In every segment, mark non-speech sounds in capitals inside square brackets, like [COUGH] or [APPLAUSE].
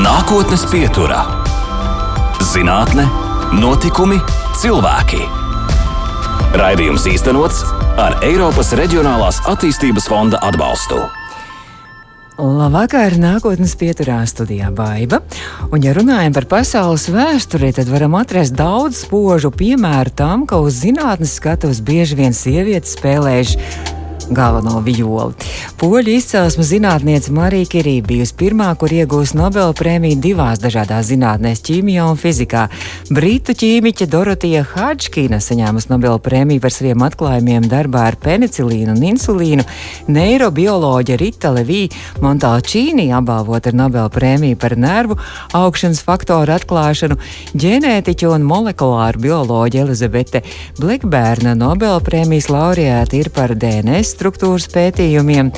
Nākotnes pieturā - zinātne, notikumi, cilvēki. Raidījums īstenots ar Eiropas Reģionālās attīstības fonda atbalstu. Labvakar, nākotnes pieturā studijā Baiva. Un, ja runājam par pasaules vēsturi, tad varam atrast daudz spožu piemēru tam, ka uz zinātnes skatuves bieži vien sievietes spēlējuši galveno violi. Poļu izcelsmes zinātniece Marija Kirī bijusi pirmā, kur iegūst Nobela prēmiju divās dažādās zinātnēs - ķīmijā un fizikā. Britu ķīmiķe Dorotija Hadžkina saņēmusi Nobela prēmiju par saviem atklājumiem darbā ar penicilīnu un insulīnu, neirobioloģija Rita Levī Montalčīni apbalvot ar Nobela prēmiju par nervu augšanas faktoru atklāšanu, ģenētiķu un molekulāru bioloģiju Elizabete Blackbērna Nobela prēmijas laureāti ir par DNS struktūras pētījumiem,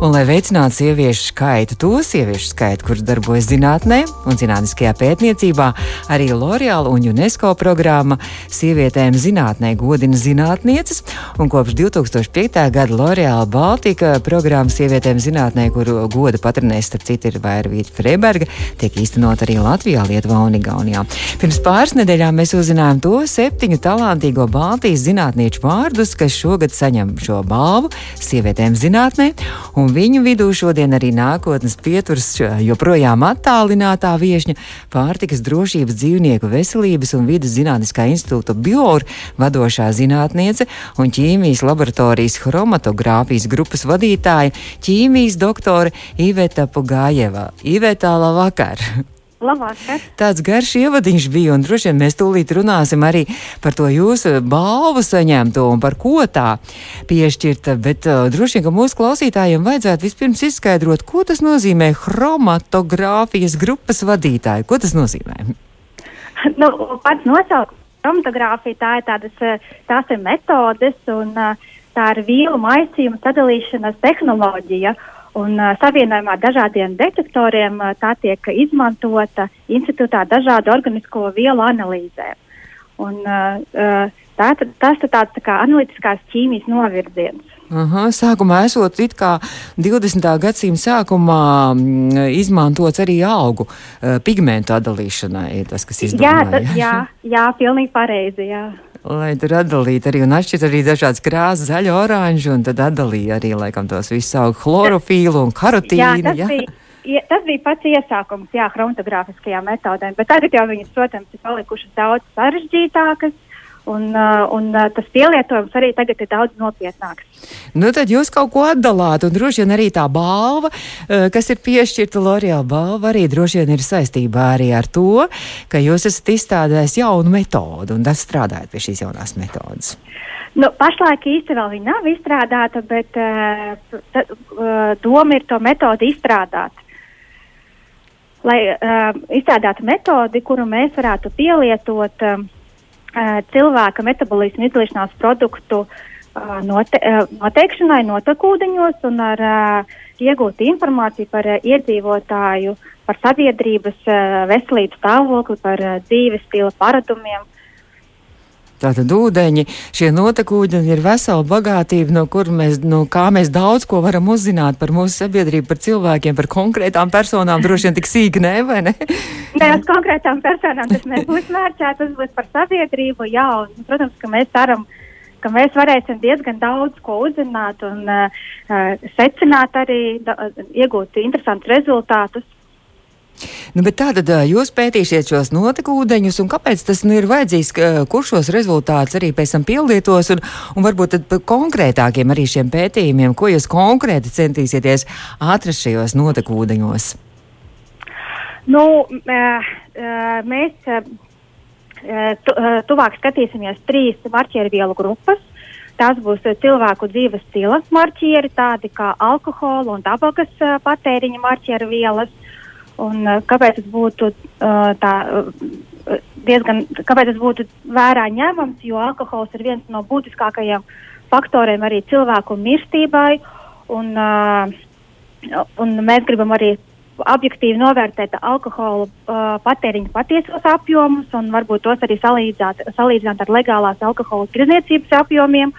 un lai veicinātu sieviešu skaitu, to sieviešu skaitu, kuras darbojas zinātnē un zinātniskajā pētniecībā, arī L'Oreal un UNESCO programma Sievietēm zinātnē godina zinātnieces, un kopš 2005. gada L'Oreal Baltika programma Sievietēm zinātnē, kuru goda patronēs, starp citu, ir Vairvīta Freiberga, tiek īstenot arī Latvijā, Lietuvā un Igaunijā. Pirms pāris nedēļām mēs uzzinājām to septiņu talantīgo Baltijas zinātnieču vārdus, kas šogad saņem šo balvu sievietēm zinātnē, un viņu vidū šodien arī nākotnes pieturas joprojām attālinātā viešņa pārtikas drošības dzīvnieku veselības un vidas zinātniskā institūta Bjork vadošā zinātniece un ķīmijas laboratorijas chromatogrāfijas grupas vadītāja ķīmijas doktore Iveta Pugājeva. Iveta, labvakar! [LAUGHS] Labvakar. Tāds garš ievadiņš bija, un droši vien mēs tūlīt runāsim arī par to jūsu balvu saņemto un par ko tā piešķirta. Bet uh, droši vien, ka mūsu klausītājiem vajadzētu vispirms izskaidrot, ko tas nozīmē chromatogrāfijas grupas vadītāji. Ko tas nozīmē? [LAUGHS] Nu, pats nosaukums chromatogrāfija tā ir tādas, uh, tās ir metodes un uh, tā ir vielu maisījuma sadalīšanas tehnoloģija. Un uh, savienojumā ar dažādiem detektoriem uh, tā tiek izmantota institūtā dažādu organisko vielu analīzē. Un, uh, uh, tā, tas ir tāds tā kā analītiskās ķīmijas novirziens. Aha, sākumā esot it kā 20. gadsimta sākumā m, izmantots arī augu pigmentu atdalīšanai, tas, kas izdomāja. Jā, tas, jā, jā, pilnīgi pareizi, jā. Lai tur atdalītu arī un atšķirt arī dažādas krāsas, zaļa, oranža, un tad atdalīja arī, laikam, tos visus augu chlorofīlu un karotīnu. Jā, tas, jā. Bija, ja, tas bija pats iesākums, jā, chromatogrāfiskajām metodēm, bet tagad jau viņas, protams, ir palikušas daudz sarežģītākas. Un, uh, un uh, tas pielietojums arī tagad ir daudz nopietnāks. Nu, tad jūs kaut ko atdalāt, un droši vien arī tā balva, uh, kas ir piešķirta L'Oreal balva, arī droši vien ir saistībā arī ar to, ka jūs esat izstrādājis jaunu metodu un strādājat pie šīs jaunās metodas. Nu, pašlaik īsti vēl viņa nav izstrādāta, bet t, uh, doma ir to metodi izstrādāt. Lai uh, izstrādātu metodi, kuru mēs varētu pielietot uh, cilvēka metabolismu izdalīšanās produktu note, noteikšanai notekūdeņos un ar iegūt informāciju par iedzīvotāju, par sabiedrības veselības stāvokli, par dzīves stila paradumiem. Tātad ūdeņi, šie notekūdeņi ir vesela bagātība, no kur mēs, no kā mēs daudz ko varam uzzināt par mūsu sabiedrību, par cilvēkiem, par konkrētām personām, droši vien tik sīki, ne, vai ne? [LAUGHS] Nē, uz konkrētām personām tas nebūs mērķēts, tas būs par sabiedrību, jā, un, protams, ka mēs ceram, ka mēs varēsim diezgan daudz ko uzzināt un uh, secināt arī, da, iegūt interesantus rezultātus. Nu, tātad jūs pētīsiet šos notekūdeņus, un kāpēc tas nu, ir vajadzīgs, kurš šos rezultātus arī pēc tam pielietos, un, un varbūt par konkrētākiem arī šiem pētījumiem, ko jūs konkrēti centīsieties atrast šajos notekūdeņos? Nu, mēs tu, tuvāk skatīsimies trīs marķieru vielu grupas. Tās būs cilvēku dzīves stila marķieri, tādi kā alkohola un tabakas patēriņa marķieru vielas. Un, uh, kāpēc tas būtu uh, tā, uh, diezgan, kāpēc tas būtu vērā ņemams, jo alkohols ir viens no būtiskākajiem faktoriem arī cilvēku mirstībai. Un, uh, un mēs gribam arī objektīvi novērtēt alkohola uh, patēriņa patiesos apjomus un varbūt tos arī salīdzināt, salīdzināt ar legālās alkohola tirdzniecības apjomiem.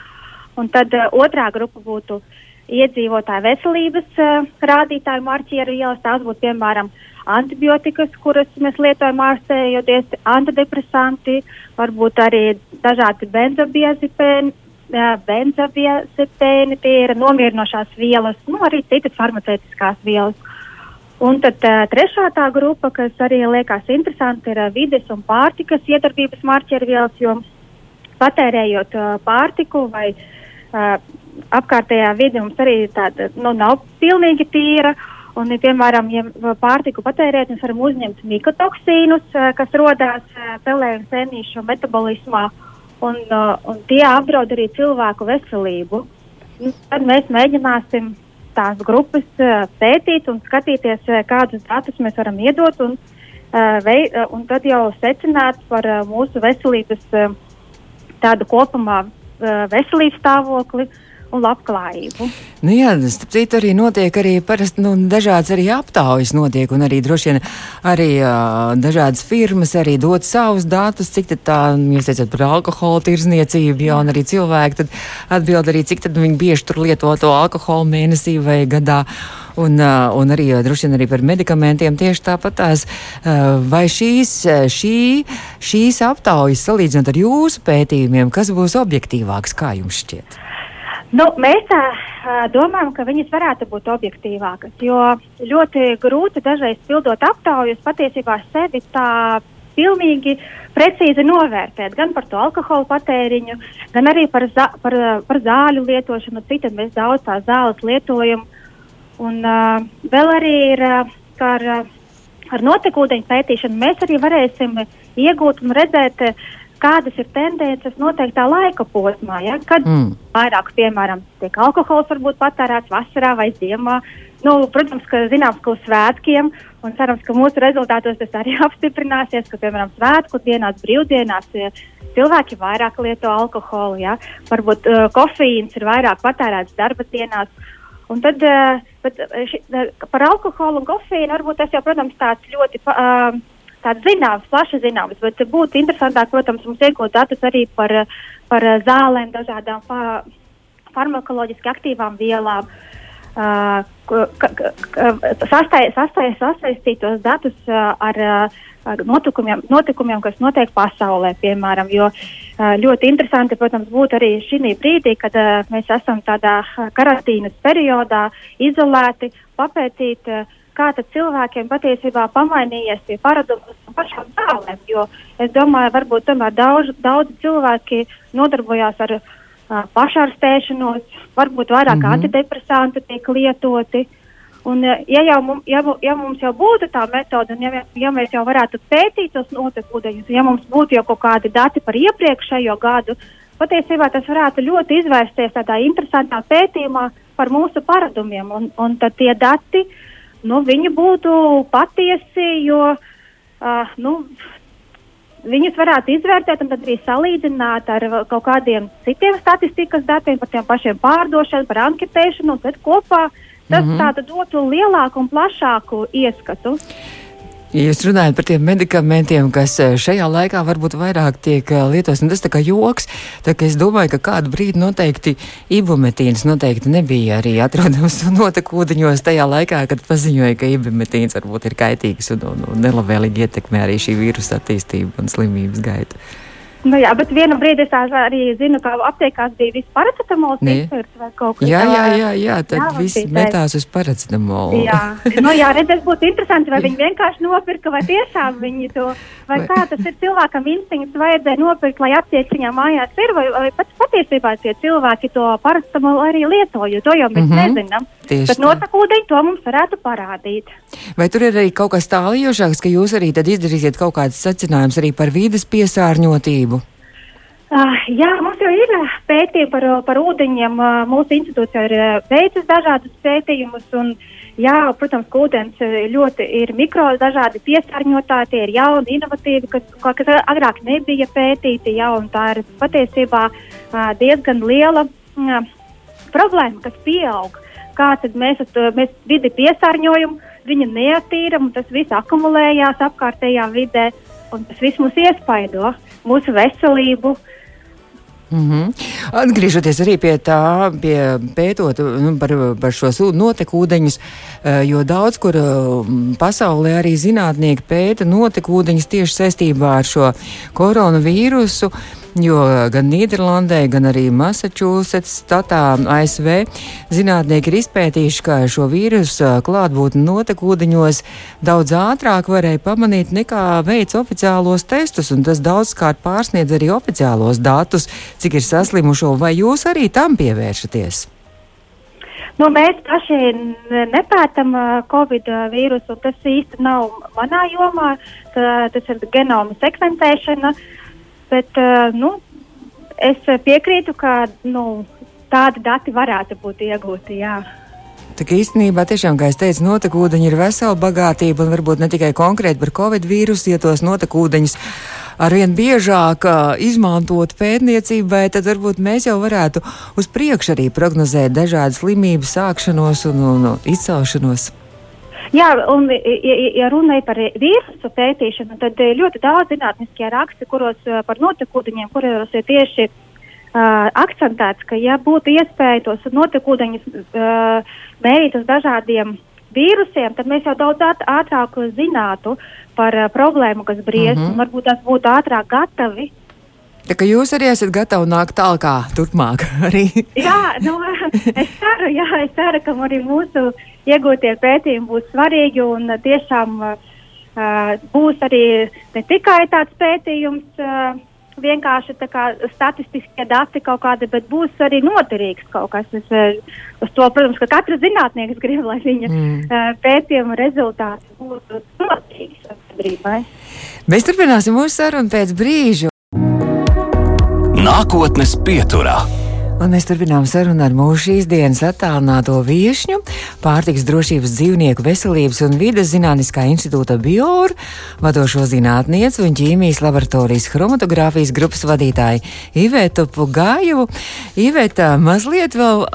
Un tad uh, otrā grupa būtu iedzīvotāju veselības uh, rādītāju marķieru vielas. Tās būtu piemēram antibiotikas, kuras mēs lietojam ārstējoties, antidepresanti, varbūt arī dažādi benzobiazepēni. Benzobiazepēni tie ir nomierinošās vielas, nu, arī citas farmaceitiskās vielas. Un tad uh, trešā tā grupa, kas arī liekas interesanti, ir uh, vides un pārtikas iedarbības marķiervielas, jo patērējot uh, pārtiku vai uh, apkārtējā vide mums arī tāda nu, nav pilnīgi tīra. Un, piemēram, ja pārtiku patērēt, mēs varam uzņemt mikotoksīnus, uh, kas rodās uh, pelē un sēnīšu metabolismā, un, uh, un tie apdraud arī cilvēku veselību. Nu, tad mēs mēģināsim tās grupas pētīt un skatīties, kādus datus mēs varam iedot, un, vei, un tad jau secināt par mūsu veselības tādu kopumā veselības stāvokli. Uh, un labklājību. Nu jā, citu, arī notiek arī parasti nu, dažādas arī aptaujas notiek, un arī droši vien arī uh, dažādas firmas arī dod savus datus, cik tad tā, jūs teicat par alkohola tirzniecību, jā, un arī cilvēki tad atbild arī, cik tad viņi bieži tur lieto to alkoholu mēnesī vai gadā. Un, uh, un arī droši vien arī par medikamentiem tieši tāpat tās. Uh, vai šīs, šī, šīs aptaujas salīdzinot ar jūsu pētījumiem, kas būs objektīvāks, kā jums šķiet? Nu, mēs tā, domājam, ka viņas varētu būt objektīvākas, jo ļoti grūti dažreiz pildot aptaujas patiesībā sevi tā pilnīgi precīzi novērtēt gan par to alkohola patēriņu, gan arī par, zā, par, par zāļu lietošanu. Cik mēs daudz tās zāles lietojam. Un uh, vēl arī ir uh, ar, ar notekūdeņu pētīšanu mēs arī varēsim iegūt un redzēt. Uh, kādas ir tendences noteiktā laika posmā. Ja? Kad mm. vairāk, piemēram, tiek alkohols varbūt patērēts vasarā vai ziemā. Nu, protams, ka zināms, ka uz svētkiem, un cerams, ka mūsu rezultātos tas arī [LAUGHS] apstiprināsies, ka, piemēram, svētku dienās, brīvdienās cilvēki vairāk lieto alkoholu. Ja? Varbūt uh, kofīns ir vairāk patērēts darba dienās. Un tad uh, bet, ši, par alkoholu un kofīnu varbūt tas jau, protams, tāds ļoti. Uh, tāds zināms, plaši zināms, bet būtu interesantāk, protams, mums iegūt datus arī par, par zālēm, dažādām fa farmakoloģiski aktīvām vielām. Uh, sasaistīt tos datus uh, ar, ar notikumiem, notikumiem, kas notiek pasaulē, piemēram. Jo uh, ļoti interesanti, protams, būtu arī šī brīdī, kad uh, mēs esam tādā karantīnas periodā izolēti, papētīt uh, kā cilvēkiem patiesībā pamainījies tie paradumi un pašām zālēm. Jo es domāju, varbūt tomēr daudz, daudz cilvēki nodarbojās ar uh, pašārstēšanos, varbūt vairāk mm -hmm. antidepresanti tiek lietoti. Un, ja, jau, mum, ja, ja mums jau būtu tā metode, un ja, ja mēs jau varētu pētīt tos notekūdeņus, ja mums būtu jau kaut kādi dati par iepriekšējo gadu, patiesībā tas varētu ļoti izvērsties tādā interesantā pētījumā par mūsu paradumiem. Un, un tad tie dati uh, nu, viņi būtu patiesi, jo uh, nu, viņus varētu izvērtēt un arī salīdzināt ar kaut kādiem citiem statistikas datiem par tiem pašiem pārdošanu, par anketēšanu, un tad kopā tas mm -hmm. dotu lielāku un plašāku ieskatu. Jūs runājat par tiem medikamentiem, kas eh, šajā laikā varbūt vairāk tiek eh, lietots, nu tas tā kā joks, tā ka es domāju, ka kādu brīdi noteikti ibumetīns noteikti nebija arī atrodams [LAUGHS] notekūdeņos tajā laikā, kad paziņoja, ka ibumetīns varbūt ir kaitīgs un, un, un nelabvēlīgi ietekmē arī šī vīrusa attīstību un slimības gaitu. Nu, jā, bet vienu brīdi es arī zinu, ka aptiekās bija viss paracetamols vai kaut kas tāds. Jā, jā, jā, jā, tad jā, viss metās uz paracetamolu. Jā, [LAUGHS] nu, jā redzēs, būtu interesanti, vai viņi vienkārši nopirka, vai tiešām viņi to, vai, vai kā tas ir cilvēkam instinkts vajadzēja nopirkt, lai aptiek viņā mājās ir, vai, vai pats patiesībā tie cilvēki to paracetamolu arī lieto, jo to jau mēs mm -hmm. nezinām. Tieši Bet notekūdeņi to mums varētu parādīt. Vai tur ir arī kaut kas tālījošāks, ka jūs arī tad izdarīsiet kaut kādas secinājumus arī par vīdes piesārņotību? Uh, jā, mums jau ir pētījumi par, par ūdeņiem. Uh, mūsu institūcija ir veicis dažādus pētījumus. Un, jā, protams, ka ūdens ļoti ir mikro, dažādi piesārņotāji, tie ir jauni, inovatīvi, kas, kas agrāk nebija pētīti. Jā, tā ir patiesībā diezgan liela uh, problēma, kas pieaug. Kā mēs, mēs vidi piesārņojam, viņu neatīram, un tas viss akumulējās apkārtējā vidē, un tas viss mūs iespaido, mūsu veselību. Mm -hmm. Atgriežoties arī pie tā, pie pētot nu, par, par šos notekūdeņus, jo daudz kur pasaulē arī zinātnieki pēta notekūdeņus tieši saistībā ar šo koronavīrusu. Jo gan Nīderlandē, gan arī Massachusetts, Statā, ASV zinātnieki ir izpētījuši, ka šo vīrusu klātbūtni notekūdeņos daudz ātrāk varēja pamanīt nekā veids oficiālos testus, un tas daudzkārt pārsniedz arī oficiālos datus, cik ir saslimušo, vai jūs arī tam pievēršaties? Nu, mēs paši nepētām Covid vīrusu. Tas īsti nav manā jomā. Tas ir genoma sekvencēšana. Uh, Bet uh, nu, es piekrītu, ka nu, tādi dati varētu būt iegūti. Jā. Tā īstenībā, tiešām, kā es teicu, notekūdeņi ir vesela bagātība un varbūt ne tikai konkrēti par covid vīrusu, ja tos notekūdeņus arvien biežāk uh, izmantot pētniecībai, tad varbūt mēs jau varētu uz priekšu arī prognozēt dažādas slimības sākšanos un, un, un izcelšanos. Jā, un, ja, ja runāja par vīrusu pētīšanu, tad eh, ļoti daudz zinātniskie raksti, kuros eh, par notekūdeņiem, kuros ir tieši uh, akcentēts, ka, ja būtu iespēja tos notekūdeņus uh, mērīt uz dažādiem vīrusiem, tad mēs jau daudz ātrāk zinātu par uh, problēmu, kas briest, mm -hmm. un varbūt tās būtu ātrāk gatavi Tā kā jūs arī esat gatavi nākt tālāk, turpmāk [LAUGHS] arī. jā, nu, es ceru, jā, es ceru, ka arī mūsu iegūtie pētījumi būs svarīgi un tiešām uh, būs arī ne tikai tāds pētījums. Uh, vienkārši kā, statistiskie dati kaut kādi, bet būs arī noderīgs kaut kas. Es, uz to, protams, ka katrs zinātnieks [LAUGHS] grib, lai viņa mm. uh, pētījuma rezultāti būtu noderīgi sabiedrībai. Mēs turpināsim mūsu sarunu pēc brīža. Nākotnes pieturā. Un mēs turpinām sarunu ar mūsu šīs dienas attālināto viesņu, pārtiks drošības dzīvnieku veselības un vides zinātniskā institūta Bioru, vadošo zinātnieci un ķīmijas laboratorijas chromatogrāfijas grupas vadītāju Ivetu Pugājevu. Iveta, mazliet vēl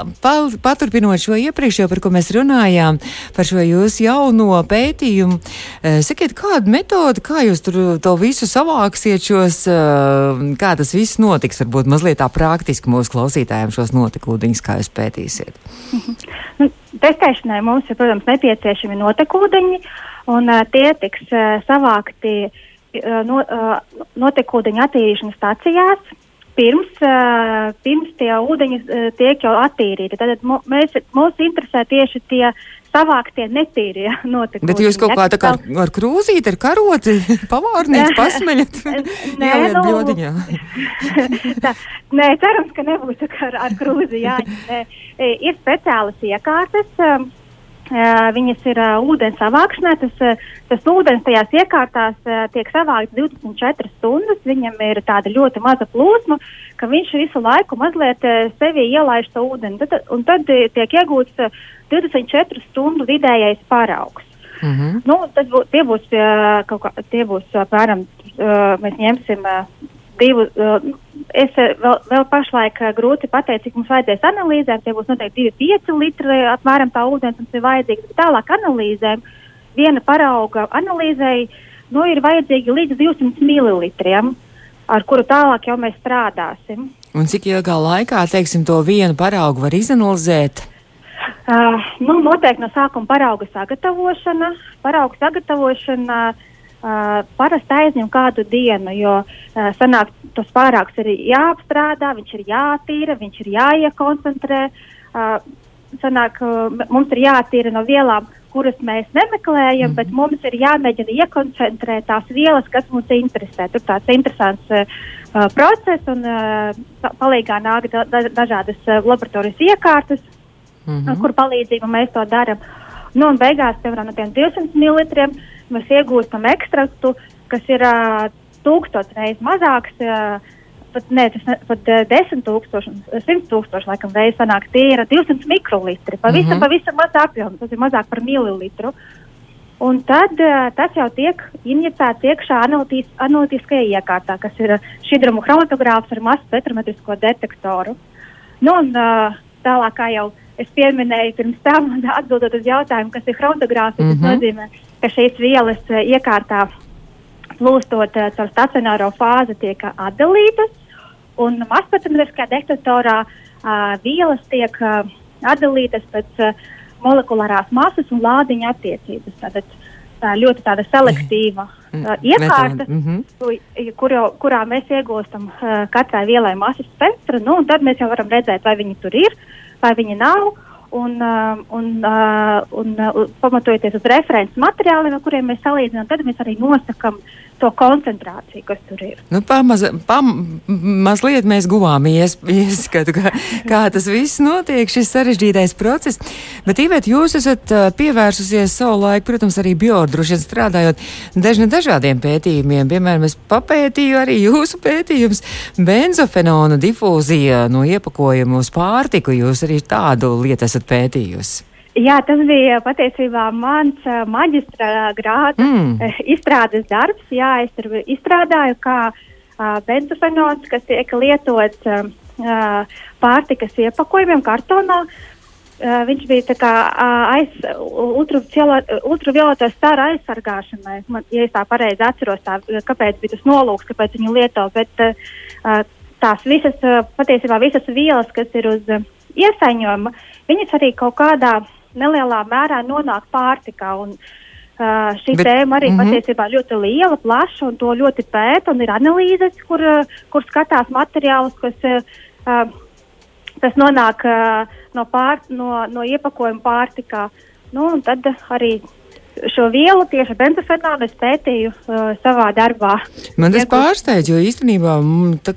paturpinot šo iepriekšējo, par ko mēs runājām, par šo jūsu jauno pētījumu. Eh, sakiet, kāda metode, kā jūs tur to visu savāksiet šos, eh, kā tas viss notiks, varbūt mazliet tā praktiski mūsu klausītājiem klausītājiem šos notekūdeņus, kā jūs pētīsiet? Mm -hmm. Testēšanai mums ir, protams, nepieciešami notekūdeņi, un uh, tie tiks uh, savākti uh, no, uh, notekūdeņu attīrīšanas stacijās. Pirms, uh, pirms tie ūdeņi uh, tiek jau attīrīti. Tad mēs, mūs interesē tieši tie savāktie netīrie notikumi. Bet jūs kaut kā tā kā ar krūzīti, ar karoti, [LAUGHS] pavārnīcu [LAUGHS] pasmeļat? nē, [LAUGHS] nu, bļodiņā. tā, nē, cerams, ka nebūs ar, ar krūzi jāņem. E, ir speciālas iekārtas. Um, Uh, viņas ir uh, ūdens savākšanai. Tas, uh, tas ūdens tajās iekārtās uh, tiek savākts 24 stundas. Viņam ir tāda ļoti maza plūsma, ka viņš visu laiku mazliet uh, sevi ielaiž to ūdeni. Tad, un tad uh, tiek iegūts uh, 24 stundu vidējais paraugs. Mm -hmm. nu, tas būs, tie būs, uh, kā, tie būs apmēram, mēs ņemsim divu, es vēl, vēl pašlaik grūti pateikt, cik mums vajadzēs analīzēm, tie būs noteikti 2,5 litri apmēram tā ūdens mums ir vajadzīgs, bet tālāk analīzēm, viena parauga analīzēji, nu, ir vajadzīgi līdz 200 mililitriem, ar kuru tālāk jau mēs strādāsim. Un cik ilgā laikā, teiksim, to vienu paraugu var izanalizēt? Uh, nu, noteikti no sākuma parauga sagatavošana. Parauga sagatavošana uh, parasti aizņem kādu dienu, jo uh, sanāk, tas pārāks ir jāapstrādā, viņš ir jātīra, viņš ir jāiekoncentrē. Uh, sanāk, uh, mums ir jātīra no vielām, kuras mēs nemeklējam, mm. bet mums ir jāmēģina iekoncentrēt tās vielas, kas mums interesē. Tur tāds interesants uh, process un uh, palīgā nāk da dažādas uh, laboratorijas iekārtas mm -hmm. kur palīdzību mēs to darām. Nu, un beigās, piemēram, no tiem 200 ml mēs iegūstam ekstraktu, kas ir uh, tūkstoš reizes mazāks. Uh, pat, ne, tas ne, pat uh, 10 tūkstoši, 100 tūkstoši laikam reizes sanāk, tie ir 200 mikrolitri. Pavisam, mm -hmm. pavisam maz apjoms, tas ir mazāk par mililitru. Un tad uh, tas jau tiek injicēts iekšā analītis, analītiskajā iekārtā, kas ir šķidrumu chromatogrāfs ar masu spektrometrisko detektoru. Nu, un, uh, tālāk, jau es pieminēju pirms tam, [LAUGHS] atbildot uz jautājumu, kas ir chromatogrāfija. Mm -hmm. Tas mhm. nozīmē, ka šīs vielas iekārtā plūstot caur stacionāro fāzi tiek atdalītas. Un mazpatenoviskajā detektorā uh, vielas tiek uh, atdalītas pēc uh, molekulārās masas un lādiņa attiecības. Tātad tā ļoti tāda selektīva uh, iekārta, mm -hmm. kur, kurā mēs iegūstam uh, katrai vielai masas spektru, nu, un tad mēs jau varam redzēt, vai viņi tur ir, vai viņi nav. Un, uh, un, uh, un uh, pamatojoties uz references materiāliem, ar kuriem mēs salīdzinām, tad mēs arī nosakām uh, to koncentrāciju, kas tur ir. Nu, pamaz, pam, mazliet mēs guvām ies, ieskatu, kā, kā tas viss notiek, šis sarežģītais process. Bet, Ivēt, jūs esat pievērsusies savu laiku, protams, arī biodroši strādājot dažne dažādiem pētījumiem. Piemēram, es papētīju arī jūsu pētījums benzofenonu difūzija no iepakojuma uz pārtiku. Jūs arī tādu lietu esat pētījusi. Jā, tas bija patiesībā mans uh, maģistra grāda mm. uh, izstrādes darbs. Jā, es tur izstrādāju, kā uh, benzofenons, kas tiek lietots uh, pārtikas iepakojumiem kartonā. Uh, viņš bija tā kā uh, aiz, ultravioleto staru aizsargāšanai. Man, ja es tā pareizi atceros, tā, kāpēc bija tas nolūks, kāpēc viņu lieto. Bet uh, tās visas, uh, patiesībā visas vielas, kas ir uz uh, iesaņojuma, viņas arī kaut kādā veidā nelielā mērā nonāk pārtikā. Un, Uh, šī Bet, tēma arī mm -hmm. patiesībā ļoti liela, plaša un to ļoti pēta. Un ir analīzes, kur, kur skatās materiālus, kas, uh, kas nonāk uh, no, pār, no, no iepakojuma pārtikā. Nu, tad arī šo vielu, tieši benzofenānu, es pētīju uh, savā darbā. Man tas pārsteidz, jo īstenībā m, tā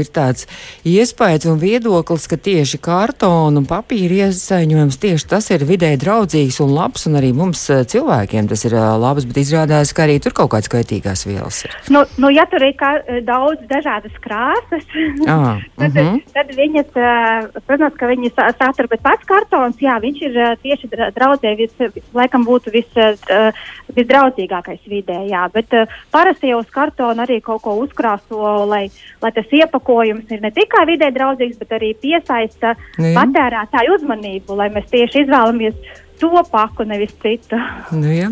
ir tāds iespējas un viedoklis, ka tieši kartona un papīra iesaņojums tieši tas ir vidē draudzīgs un labs, un arī mums uh, cilvēkiem tas ir uh, labs, bet izrādās, ka arī tur kaut kādas kaitīgās vielas ir. Nu, nu ja tur ir kā, daudz dažādas krāsas, [LAUGHS] ah, tad, uh mhm. -huh. tad viņas, uh, protams, ka viņas satur, bet pats kartons, jā, viņš ir uh, tieši draudzīgs, laikam būtu viss uh, visdraudzīgākais vidē. Jā. Bet uh, parasti jau uz kartona arī kaut ko uzkrāso, lai, lai tas iepakojums ir ne tikai vidē draudzīgs, bet arī piesaista patērētāju uzmanību, lai mēs tieši izvēlamies to paku, nevis citu. Nu, ja.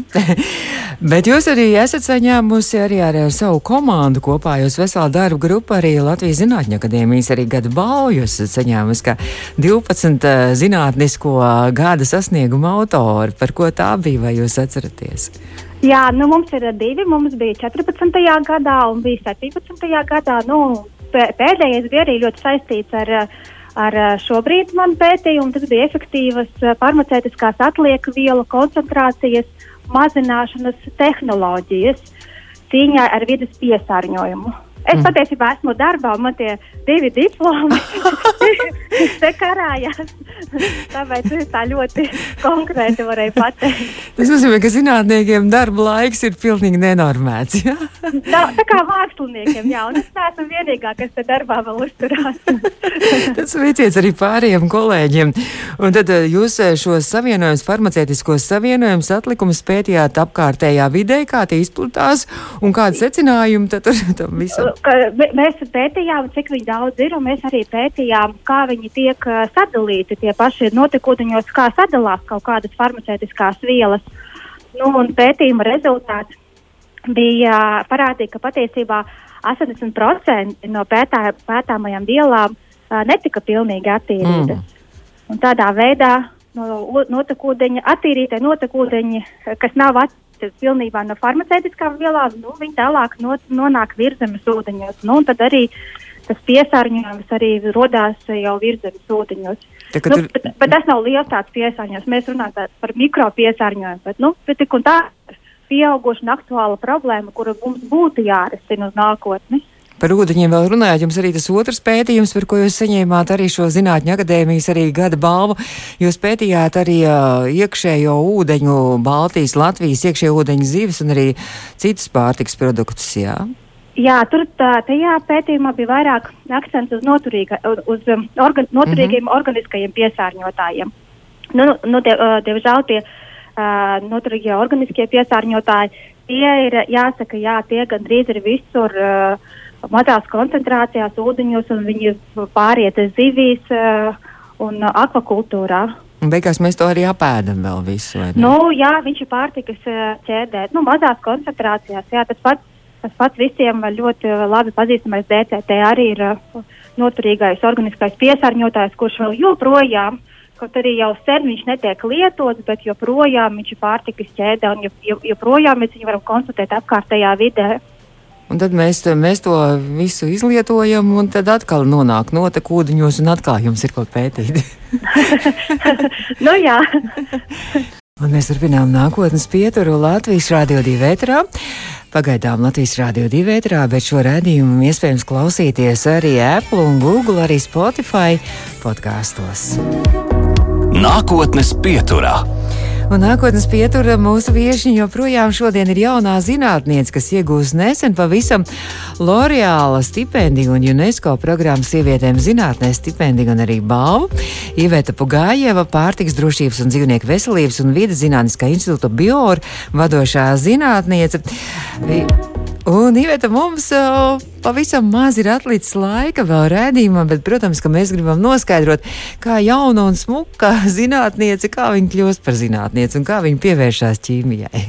[LAUGHS] Bet jūs arī esat saņēmusi arī ar savu komandu kopā. Jūs vesela darba grupa arī Latvijas Zinātņu akadēmijas arī gada balvu. Jūs esat saņēmusi kā 12 uh, zinātnisko gada sasnieguma autori. Par ko tā bija, vai jūs atceraties? Jā, nu mums ir divi. Mums bija 14. gadā un bija 17. gadā. Nu, pēdējais bija arī ļoti saistīts ar uh, ar šobrīd manu pētījumu. Tas bija efektīvas farmaceitiskās atlieku vielu koncentrācijas mazināšanas tehnoloģijas cīņā ar vidas piesārņojumu. Es mm. patiesībā esmu darbā, man tie divi diplomi [LAUGHS] te karājās. Tāpēc es tā ļoti konkrēti varēju pateikt. Tas nozīmē, ka zinātniekiem darba laiks ir pilnīgi nenormēts. Ja? tā, tā kā māksliniekiem, jā, un es neesmu vienīgā, kas te darbā vēl uzturās. [LAUGHS] Tas veiciets arī pārējiem kolēģiem. Un tad eh, jūs eh, šos savienojumus, farmaceitiskos savienojumus, atlikumus pētījāt apkārtējā vidē, kā tie izplatās un kādi secinājumi tad [LAUGHS] tam visam? Mēs pētījām, cik daudz ir, un mēs arī pētījām, kā viņi tiek sadalīti. Tie paši notekūdeņos, kā sadalās kaut kādas farmaceitiskās vielas. Nu, pētījuma rezultāts bija parādīja, ka patiesībā 80% no pētā, pētāmajām vielām uh, netika pilnīgi attīrītas. Mm. Un tādā veidā no notekūdeņa, attīrītie notekūdeņi, kas nav attīrīti, pilnībā no farmaceitiskām vielām, nu, viņi tālāk no, nonāk virzemes ūdeņos. Nu, tad arī tas piesārņojums arī rodās jau virzemes ūdeņos. Tā, nu, tur... bet, bet tas nav liels tāds piesārņojums. Mēs runājam par mikro piesārņojumu, bet nu, tik un tā ir pieauguša un aktuāla problēma, kura mums būtu jārisina uz nākotni. Par ūdeņiem vēl runājot, jums arī tas otrs pētījums, par ko jūs saņēmāt arī šo Zinātņu akadēmijas arī gada balvu. Jūs pētījāt arī uh, iekšējo ūdeņu, Baltijas, Latvijas iekšējo ūdeņu zivis un arī citus pārtiks produktus, jā? Jā, tur tā, tajā pētījumā bija vairāk akcents uz, noturīga, uz um, organ, noturīgiem mm -hmm. organiskajiem piesārņotājiem. Nu, nu, die, uh, diemžēl tie uh, noturīgie organiskie piesārņotāji, tie ir, jāsaka, jā, tie gandrīz ir visur. Uh, mazās koncentrācijās ūdeņos, un viņi pāriet zivīs uh, un akvakultūrā. Un beigās mēs to arī apēdam vēl visu. Nu, jā, viņš ir pārtikas uh, ķēdē. Nu, mazās koncentrācijās, jā, tas pats Tas pats visiem ļoti labi pazīstamais DCT arī ir noturīgais organiskais piesārņotājs, kurš vēl joprojām, kaut arī jau sen viņš netiek lietots, bet joprojām viņš ir pārtikas ķēdē un joprojām mēs viņu varam konstatēt apkārtējā vidē. Un tad mēs, mēs to visu izlietojam, un tad atkal nonāk notekūdeņos, un atkal jums ir ko pētīt. [LAUGHS] nu jā. [LAUGHS] un mēs turpinām nākotnes pieturu Latvijas Rādio 2 vētrā. Pagaidām Latvijas Rādio 2 vētrā, bet šo rādījumu iespējams klausīties arī Apple un Google, arī Spotify podkāstos. Nākotnes pieturā. Un nākotnes pietura mūsu viesiņa joprojām šodien ir jaunā zinātniece, kas iegūst nesen pavisam L'Oreāla stipendiju un UNESCO programmas sievietēm zinātnē stipendiju un arī balvu. Iveta Pugājeva, pārtiks drošības un dzīvnieku veselības un vidas zinātniskā institūta Biora vadošā zinātniece. Un, Iveta, mums uh, pavisam maz ir atlicis laika vēl rēdījumam, bet, protams, ka mēs gribam noskaidrot, kā jauna un smuka [LAUGHS] zinātniece, kā viņa kļūst par zinātnieci un kā viņa pievēršās ķīmijai.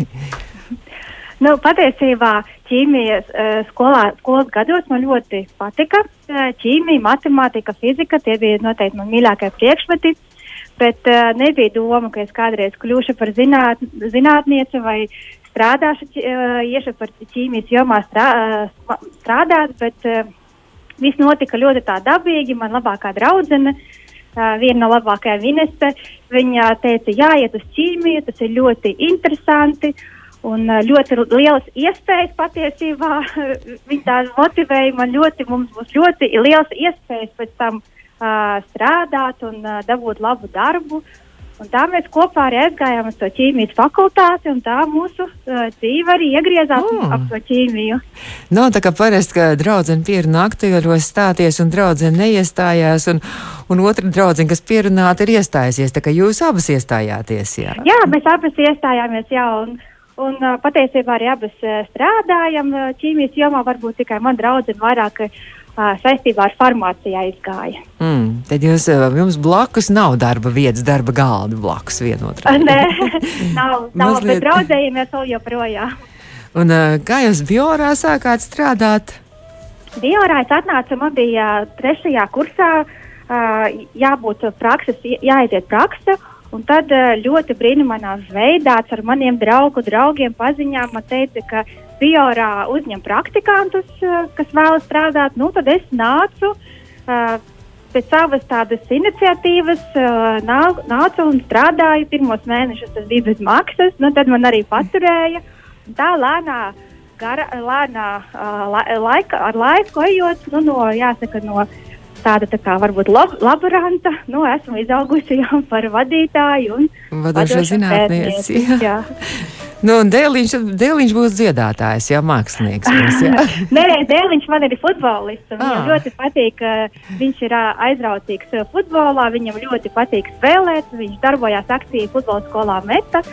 Nu, patiesībā ķīmijas uh, skolā, skolas gados man ļoti patika. Uh, ķīmija, matemātika, fizika tie bija noteikti man mīļākie priekšmeti. Bet uh, nebija doma, ka es kādreiz kļūšu par zināt, zinātnieci vai strādāšu, iešu par ķīmijas jomā strā, strādāt, bet viss notika ļoti tā dabīgi. Man labākā draudzene, viena no labākajām Inese, viņa teica, jāiet uz ķīmiju, tas ir ļoti interesanti. Un ļoti lielas iespējas patiesībā. [LAUGHS] Viņa tā motivēja man ļoti, mums būs ļoti liels iespējas pēc tam uh, strādāt un uh, dabūt labu darbu. Uh, Un tā mēs kopā arī aizgājām uz to ķīmijas fakultāti, un tā mūsu uh, dzīve arī iegriezās mm. ap to ķīmiju. Nav tā kā parasti, ka draudzene pierunā aktieros stāties, un draudzene neiestājās, un, un otra draudzene, kas pierunāta, ir iestājusies. Tā kā jūs abas iestājāties, jā? Jā, mēs abas iestājāmies, jā. Un, Un uh, patiesībā arī abas uh, strādājam uh, ķīmijas jomā. Varbūt tikai man draudzene vairāk uh, saistībā ar farmāciju aizgāja. Mm, tad jūs, jums blakus nav darba vietas, darba galda blakus vienotram. Nē, [LAUGHS] nav, nav Mazliet... bet draudzējamies vēl joprojām. Un kā jūs biorā sākāt strādāt? Biorā es atnācu, man bija trešajā kursā jābūt prakses, jāaiziet praksa. Un tad ļoti brīnumainā veidā ar maniem draugu draugiem paziņām man teica, ka Biorā uzņem praktikantus, eh, kas vēlas strādāt, nu, tad es nācu uh, pēc savas tādas iniciatīvas, nācu un strādāju. Pirmos mēnešus tas bija bez maksas, nu, tad man arī paturēja. Tā lēnā, gara, lēnā uh, laika, ar laiku ejot, nu, no, jāsaka, no tāda tā kā varbūt lab, laboranta, nu, esmu izaugusi jau par vadītāju un vadošo zinātnieci. Jā. Nu, Dēliņš, Dēliņš būs dziedātājs, jā, mākslinieks. Būs, jā. [LAUGHS] Nē, Dēliņš man ir futbolists. Viņam ah. ļoti patīk, viņš ir aizrautīgs futbolā, viņam ļoti patīk spēlēt. Viņš darbojās aktīvi futbola skolā Meta.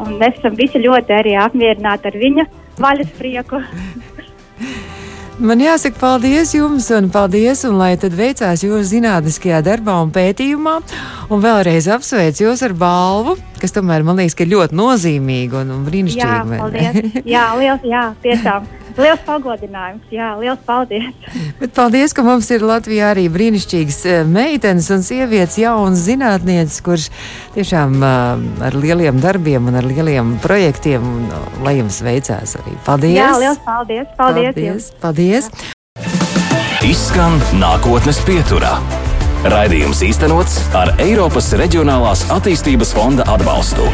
Un mēs esam visi ļoti arī apmierināti ar viņa vaļas prieku. Man jāsaka paldies jums, un paldies, un lai tad veicās jūsu zinātniskajā darbā un pētījumā. Un vēlreiz apsveicu jūs ar balvu, kas tomēr man liekas, ka ir ļoti nozīmīga un, un brīnišķīga. Jā, paldies. jā, liels, jā, tiešām. [LAUGHS] Liels pagodinājums, jā, liels paldies. [LAUGHS] Bet paldies, ka mums ir Latvijā arī brīnišķīgas eh, meitenes un sievietes, jaunas zinātnieces, kuras tiešām uh, ar lieliem darbiem un ar lieliem projektiem, un, uh, lai jums veicās arī. Paldies! Jā, liels paldies! Paldies! Paldies! paldies. Izskan nākotnes pieturā. Raidījums īstenots ar Eiropas Reģionālās attīstības fonda atbalstu.